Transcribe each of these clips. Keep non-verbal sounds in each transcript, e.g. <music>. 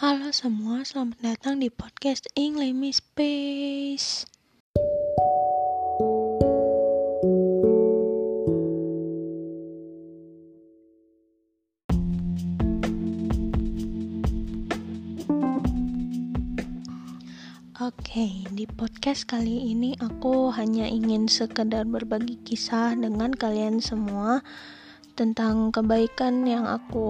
Halo semua, selamat datang di podcast English Space. Oke, di podcast kali ini aku hanya ingin sekedar berbagi kisah dengan kalian semua tentang kebaikan yang aku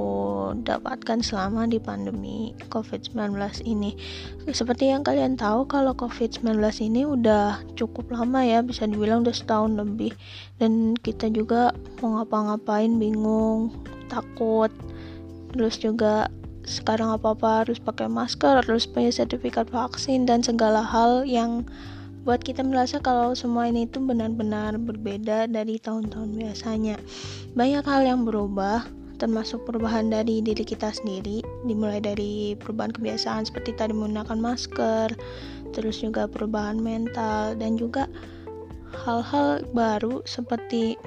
dapatkan selama di pandemi COVID-19 ini. Seperti yang kalian tahu kalau COVID-19 ini udah cukup lama ya, bisa dibilang udah setahun lebih dan kita juga mau ngapa-ngapain bingung, takut. Terus juga sekarang apa-apa harus pakai masker, harus punya sertifikat vaksin dan segala hal yang buat kita merasa kalau semua ini itu benar-benar berbeda dari tahun-tahun biasanya. Banyak hal yang berubah, termasuk perubahan dari diri kita sendiri, dimulai dari perubahan kebiasaan seperti tadi menggunakan masker, terus juga perubahan mental dan juga hal-hal baru seperti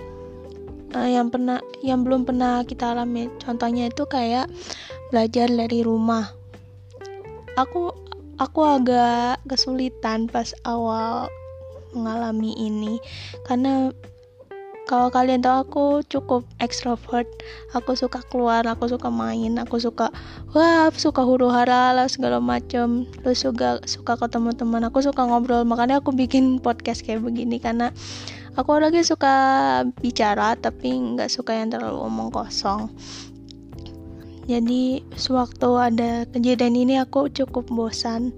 uh, yang pernah yang belum pernah kita alami. Contohnya itu kayak belajar dari rumah. Aku aku agak kesulitan pas awal mengalami ini. Karena kalau kalian tahu aku cukup ekstrovert aku suka keluar aku suka main aku suka wah suka huru hara lah segala macam. Terus juga suka ketemu teman aku suka ngobrol. Makanya aku bikin podcast kayak begini karena aku lagi suka bicara tapi nggak suka yang terlalu omong kosong jadi sewaktu ada kejadian ini aku cukup bosan.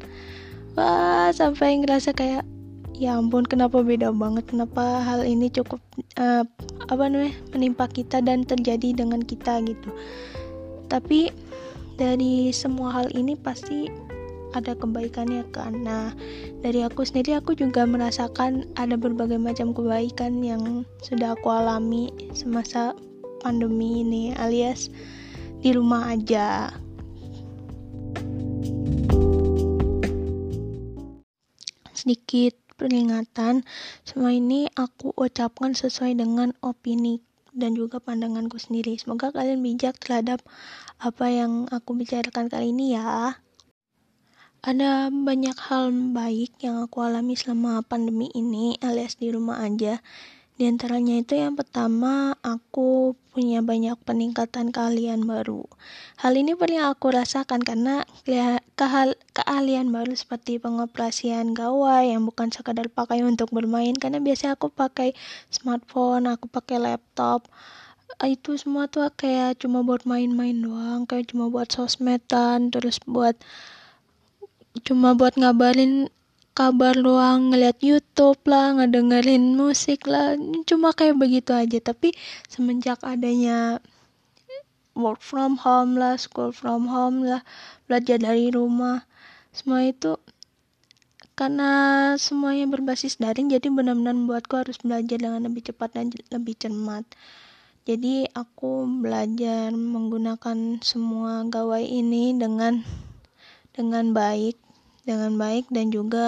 Wah sampai ngerasa kayak ya ampun kenapa beda banget? Kenapa hal ini cukup uh, apa namanya menimpa kita dan terjadi dengan kita gitu. Tapi dari semua hal ini pasti ada kebaikannya kan? Nah dari aku sendiri aku juga merasakan ada berbagai macam kebaikan yang sudah aku alami semasa pandemi ini alias di rumah aja. Sedikit peringatan semua ini aku ucapkan sesuai dengan opini dan juga pandanganku sendiri. Semoga kalian bijak terhadap apa yang aku bicarakan kali ini ya. Ada banyak hal baik yang aku alami selama pandemi ini alias di rumah aja di antaranya itu yang pertama, aku punya banyak peningkatan keahlian baru. Hal ini pernah aku rasakan karena keahlian baru seperti pengoperasian gawai yang bukan sekadar pakai untuk bermain karena biasanya aku pakai smartphone, aku pakai laptop. Itu semua tuh kayak cuma buat main-main doang, kayak cuma buat sosmedan, terus buat cuma buat ngabarin kabar doang ngeliat YouTube lah ngedengerin musik lah. Cuma kayak begitu aja. Tapi semenjak adanya work from home lah school from home lah belajar dari rumah semua itu karena semuanya berbasis daring jadi benar-benar membuatku harus belajar dengan lebih cepat dan lebih cermat. Jadi aku belajar menggunakan semua gawai ini dengan dengan baik dengan baik dan juga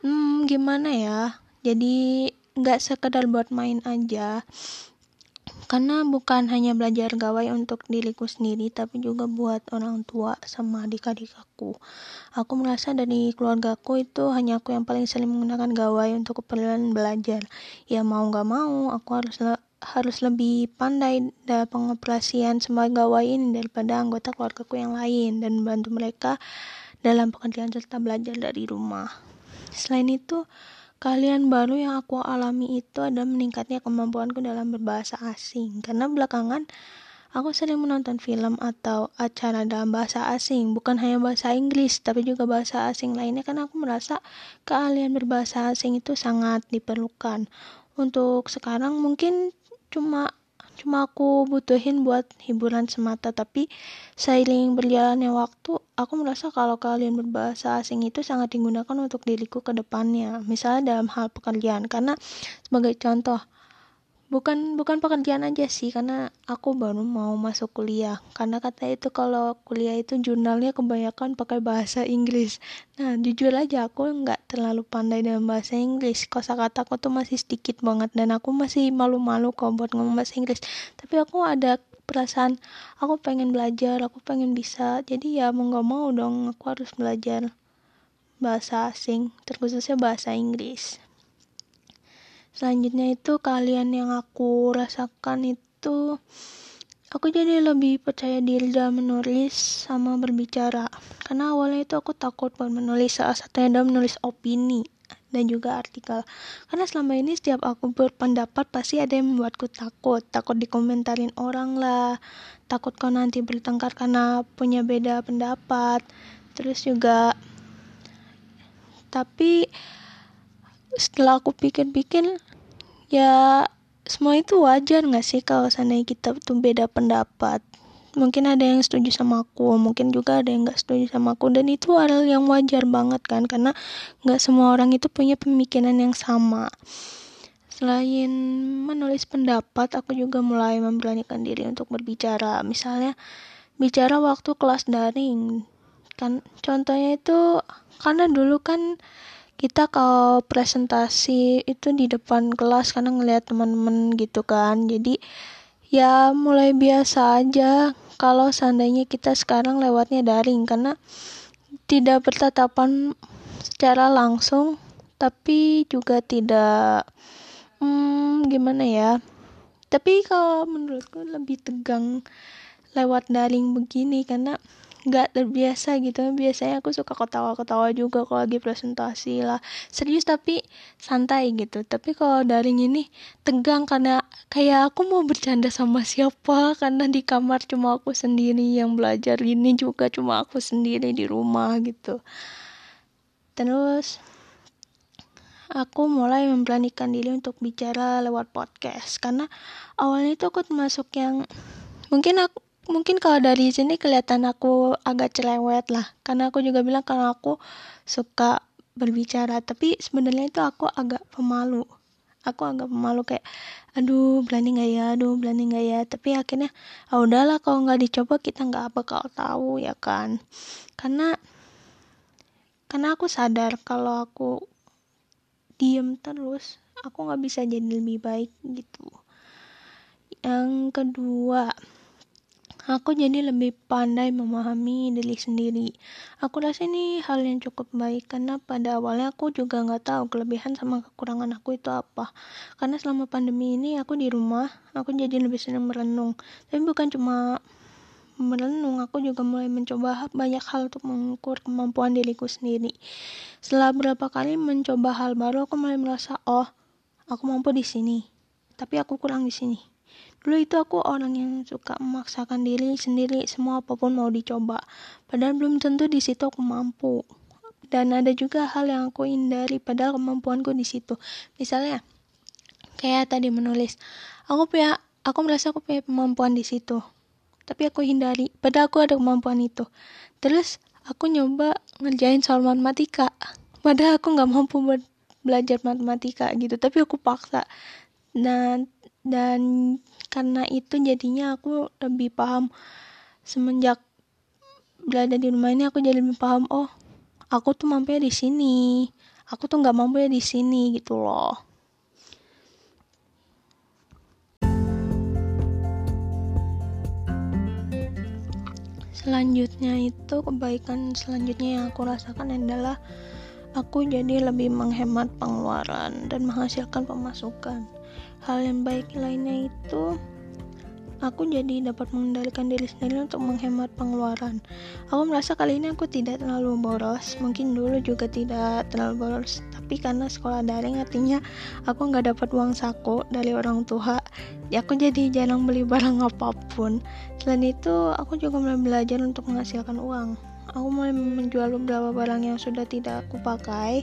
hmm, gimana ya jadi nggak sekedar buat main aja. Karena bukan hanya belajar gawai untuk diriku sendiri tapi juga buat orang tua sama adik-adik aku. Aku merasa dari keluargaku itu hanya aku yang paling sering menggunakan gawai untuk keperluan belajar. Ya mau nggak mau aku harus harus lebih pandai dalam pengoperasian semua gawai ini daripada anggota keluargaku yang lain dan membantu mereka dalam pekerjaan serta belajar dari rumah. Selain itu, kalian baru yang aku alami itu ada meningkatnya kemampuanku dalam berbahasa asing. Karena belakangan aku sering menonton film atau acara dalam bahasa asing, bukan hanya bahasa Inggris, tapi juga bahasa asing lainnya karena aku merasa keahlian berbahasa asing itu sangat diperlukan. Untuk sekarang mungkin cuma cuma aku butuhin buat hiburan semata tapi seiring berjalannya waktu aku merasa kalau kalian berbahasa asing itu sangat digunakan untuk diriku ke depannya. Misalnya dalam hal pekerjaan karena sebagai contoh bukan bukan pekerjaan aja sih karena aku baru mau masuk kuliah. Karena kata itu kalau kuliah itu jurnalnya kebanyakan pakai bahasa Inggris. Nah jujur aja aku nggak terlalu pandai dalam bahasa Inggris. Kosakata aku tuh masih sedikit banget dan aku masih malu-malu kok buat ngomong bahasa Inggris. Tapi aku ada perasaan aku pengen belajar aku pengen bisa. Jadi ya mau nggak mau dong aku harus belajar bahasa asing terkhususnya bahasa Inggris selanjutnya itu kalian yang aku rasakan itu aku jadi lebih percaya diri dalam menulis sama berbicara. Karena awalnya itu aku takut buat menulis salah satunya adalah menulis opini dan juga artikel. Karena selama ini setiap aku berpendapat pasti ada yang membuatku takut. Takut dikomentarin orang lah takut kau nanti bertengkar karena punya beda pendapat. Terus juga tapi setelah aku pikir-pikir ya semua itu wajar nggak sih kalau seandainya kita tuh beda pendapat? Mungkin ada yang setuju sama aku mungkin juga ada yang nggak setuju sama aku. Dan itu hal yang wajar banget kan karena nggak semua orang itu punya pemikiran yang sama. Selain menulis pendapat aku juga mulai memberanikan diri untuk berbicara. Misalnya bicara waktu kelas daring. Kan contohnya itu karena dulu kan kita kalau presentasi itu di depan kelas karena ngeliat teman-teman gitu kan. Jadi ya mulai biasa aja. Kalau seandainya kita sekarang lewatnya daring karena tidak bertatapan secara langsung tapi juga tidak hmm, gimana ya? Tapi kalau menurutku lebih tegang lewat daring begini karena nggak terbiasa gitu. Biasanya aku suka ketawa-ketawa juga kalau lagi presentasi lah. Serius tapi santai gitu. Tapi kalau daring ini tegang karena kayak aku mau bercanda sama siapa. Karena di kamar cuma aku sendiri yang belajar. Ini juga cuma aku sendiri di rumah gitu. Terus aku mulai memberanikan diri untuk bicara lewat podcast. Karena awalnya itu aku termasuk yang mungkin aku mungkin kalau dari sini kelihatan aku agak cerewet lah. Karena aku juga bilang kalau aku suka berbicara tapi sebenarnya itu aku agak pemalu. Aku agak pemalu kayak aduh berani nggak ya? Aduh berani nggak ya? Tapi akhirnya ah udahlah kalau nggak dicoba kita nggak bakal tahu ya kan. Karena karena aku sadar kalau aku diem terus aku nggak bisa jadi lebih baik gitu. Yang kedua Aku jadi lebih pandai memahami diri sendiri. Aku rasa ini hal yang cukup baik karena pada awalnya aku juga nggak tahu kelebihan sama kekurangan aku itu apa. Karena selama pandemi ini aku di rumah, aku jadi lebih sering merenung. Tapi bukan cuma merenung, aku juga mulai mencoba banyak hal untuk mengukur kemampuan diriku sendiri. Setelah beberapa kali mencoba hal baru, aku mulai merasa, oh, aku mampu di sini, tapi aku kurang di sini Dulu itu aku orang yang suka memaksakan diri sendiri semua apa pun mau dicoba. Padahal belum tentu di situ aku mampu. Dan ada juga hal yang aku hindari padahal kemampuanku di situ. Misalnya kayak tadi menulis. Aku punya aku merasa aku punya kemampuan di situ. Tapi aku hindari padahal aku ada kemampuan itu. Terus aku nyoba ngerjain soal matematika. Padahal aku nggak mampu belajar matematika gitu, tapi aku paksa. Dan dan karena itu jadinya aku lebih paham. Semenjak berada di rumah ini aku jadi lebih paham oh aku tuh mampu ya di sini. Aku tuh nggak mampu ya di sini gitu loh. Selanjutnya itu kebaikan selanjutnya yang aku rasakan adalah aku jadi lebih menghemat pengeluaran dan menghasilkan pemasukan hal yang baik lainnya itu aku jadi dapat mengendalikan diri sendiri untuk menghemat pengeluaran. Aku merasa kali ini aku tidak terlalu boros, mungkin dulu juga tidak terlalu boros, tapi karena sekolah daring artinya aku nggak dapat uang saku dari orang tua, ya aku jadi jarang beli barang <laughs> apa pun. Selain itu, aku juga mulai belajar untuk menghasilkan uang aku mulai menjual beberapa barang yang sudah tidak aku pakai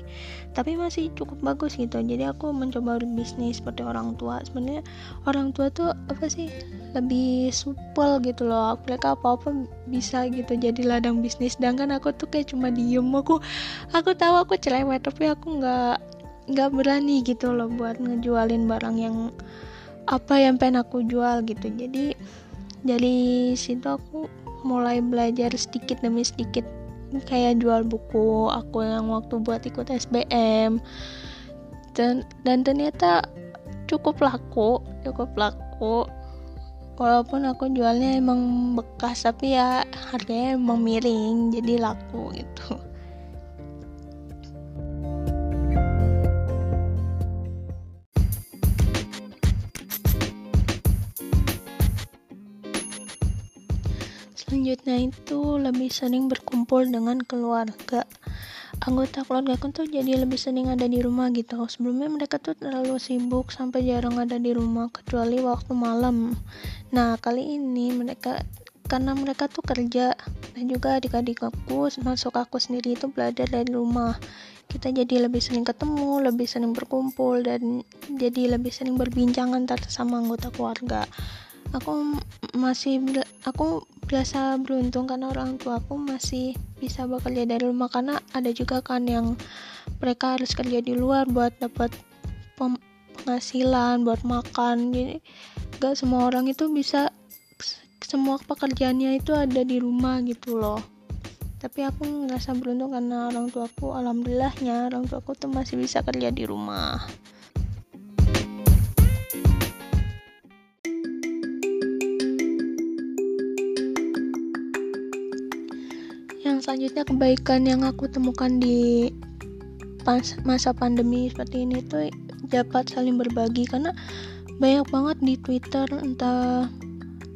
tapi masih cukup bagus gitu. Jadi aku mencoba berbisnis seperti orang tua. Sebenarnya orang tua tuh apa sih? Lebih supel gitu loh. Mereka apa apa bisa gitu jadi ladang bisnis. Sedangkan aku tuh kayak cuma diem. Aku aku tahu aku cerewet tapi aku nggak nggak berani gitu loh buat ngejualin barang yang apa yang pengen aku jual gitu. Jadi dari situ aku mulai belajar sedikit demi sedikit. Kayak jual buku aku yang waktu buat ikut SBM dan dan ternyata cukup laku cukup laku. Walaupun aku jualnya emang bekas tapi ya harganya emang miring jadi laku gitu selanjutnya itu lebih sering berkumpul dengan keluarga. Anggota keluarga aku tuh jadi lebih sering ada di rumah gitu. Sebelumnya mereka tuh terlalu sibuk sampai jarang ada di rumah kecuali waktu malam. Nah kali ini mereka karena mereka tuh kerja dan juga adik-adik aku masuk aku sendiri itu belajar dari rumah. Kita jadi lebih sering ketemu lebih sering berkumpul dan jadi lebih sering berbincang antar sama anggota keluarga. Aku masih aku biasa beruntung karena orang tua aku masih bisa bekerja dari rumah. Karena ada juga kan yang mereka harus kerja di luar buat dapat penghasilan buat makan. Jadi gak semua orang itu bisa semua pekerjaannya itu ada di rumah gitu loh. Tapi aku ngerasa beruntung karena orang tuaku alhamdulillahnya orang tuaku tuh masih bisa kerja di rumah selanjutnya kebaikan yang aku temukan di pas masa pandemi seperti ini tuh dapat saling berbagi. Karena banyak banget di Twitter entah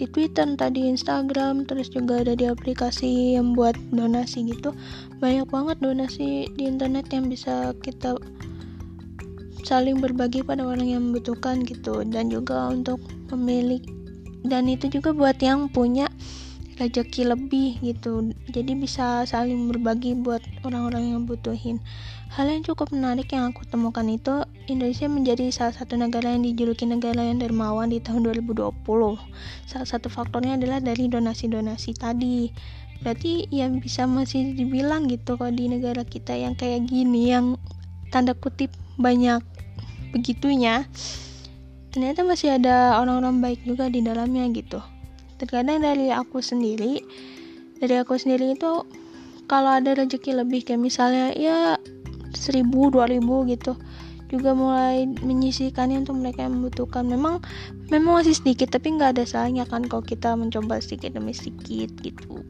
di Twitter entah di Instagram terus juga ada di aplikasi yang buat donasi gitu. Banyak banget donasi di internet yang bisa kita saling berbagi pada orang yang membutuhkan gitu. Dan juga untuk pemilik dan itu juga buat yang punya rezeki lebih gitu. Jadi bisa saling berbagi buat orang-orang yang butuhin. Hal yang cukup menarik yang aku temukan itu Indonesia menjadi salah satu negara yang dijuluki negara yang dermawan di tahun 2020 salah satu faktornya adalah dari donasi-donasi tadi. Berarti yang bisa masih dibilang gitu kalau di negara kita yang kayak gini yang tanda kutip banyak begitunya ternyata masih ada orang-orang baik juga di dalamnya gitu terkadang dari aku sendiri dari aku sendiri itu kalau ada rezeki lebih kayak misalnya ya seribu dua ribu gitu juga mulai menyisihkannya untuk mereka yang membutuhkan. Memang memang masih sedikit tapi nggak ada salahnya kan kalau kita mencoba sedikit demi sedikit gitu.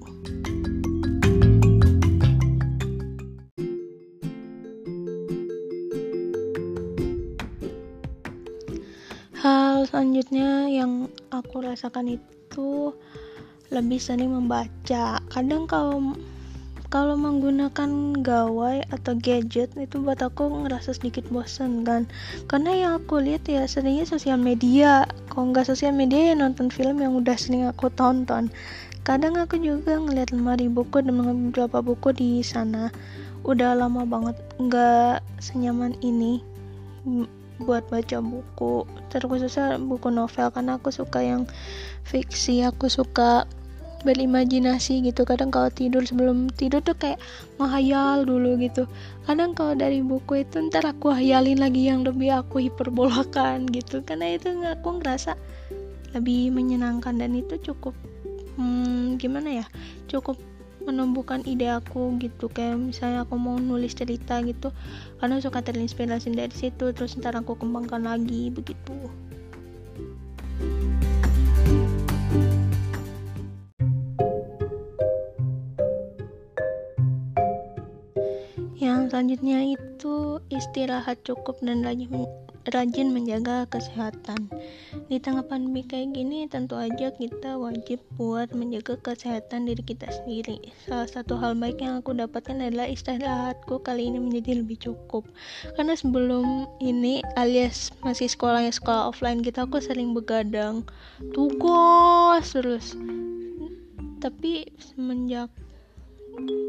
Hal selanjutnya yang aku rasakan itu itu lebih sering membaca. Kadang kalau kalau menggunakan gawai atau gadget itu buat aku ngerasa sedikit bosan kan. Karena yang aku lihat ya seringnya sosial media. Kalau nggak sosial media ya nonton film yang udah sering aku tonton. Kadang aku juga ngeliat lemari buku dan beberapa buku di sana. Udah lama banget nggak senyaman ini buat baca buku. Terkhususnya buku novel karena aku suka yang fiksi aku suka berimajinasi gitu. Kadang kalau tidur sebelum tidur tuh kayak menghayal dulu gitu. Kadang kalau dari buku itu ntar aku hayalin lagi yang lebih aku hiperbolakan gitu. Karena itu aku ngerasa lebih menyenangkan dan itu cukup hmm, gimana ya cukup menumbuhkan ide aku gitu. Kayak misalnya aku mau nulis cerita gitu karena suka terinspirasi dari situ terus ntar aku kembangkan lagi begitu. Yang selanjutnya itu istirahat cukup dan rajin rajin menjaga kesehatan. Di tengah pandemi kayak gini, tentu aja kita wajib buat menjaga kesehatan diri kita sendiri. Salah satu hal baik yang aku dapatkan adalah istirahatku kali ini menjadi lebih cukup. Karena sebelum ini alias masih sekolahnya sekolah offline kita aku sering begadang tugas terus. Tapi semenjak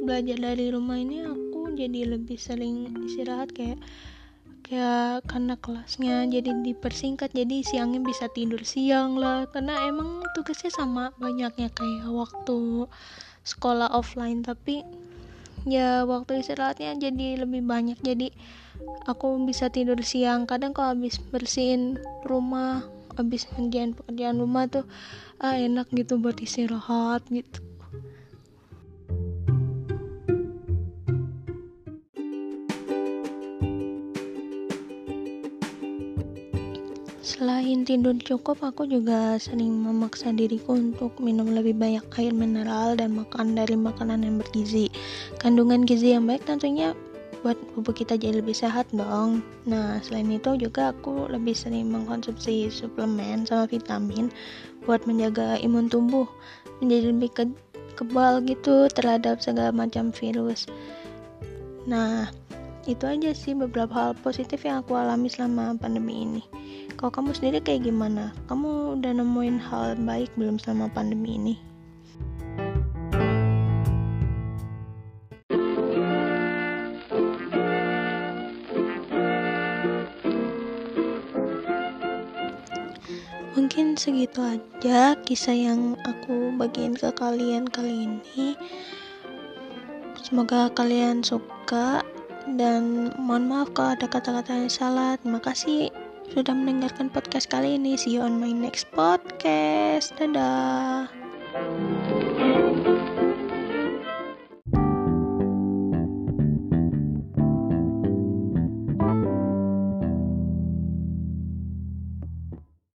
belajar dari rumah ini aku jadi lebih sering istirahat kayak kayak karena kelasnya jadi dipersingkat jadi siangnya bisa tidur siang lah. Karena emang tugasnya sama banyaknya kayak waktu sekolah offline. Tapi ya waktu istirahatnya jadi lebih banyak jadi aku bisa tidur siang. Kadang kalau habis bersihin rumah habis ngerjain pekerjaan rumah tuh ah enak gitu buat istirahat gitu Selain tidur cukup, aku juga sering memaksa diriku untuk minum lebih banyak air mineral dan makan dari makanan yang bergizi. Kandungan gizi yang baik tentunya buat tubuh kita jadi lebih sehat dong. Nah, selain itu juga aku lebih sering mengkonsumsi suplemen sama vitamin buat menjaga imun tubuh menjadi lebih ke kebal gitu terhadap segala macam virus. Nah, itu aja sih beberapa hal positif yang aku alami selama pandemi ini. Kalau kamu sendiri kayak gimana? Kamu udah nemuin hal baik belum selama pandemi ini? Mungkin segitu aja kisah yang aku bagiin ke kalian kali ini. Semoga kalian suka dan mohon maaf kalau ada kata-kata yang salah. Terima kasih sudah mendengarkan podcast kali ini. See you on my next podcast. Dadah.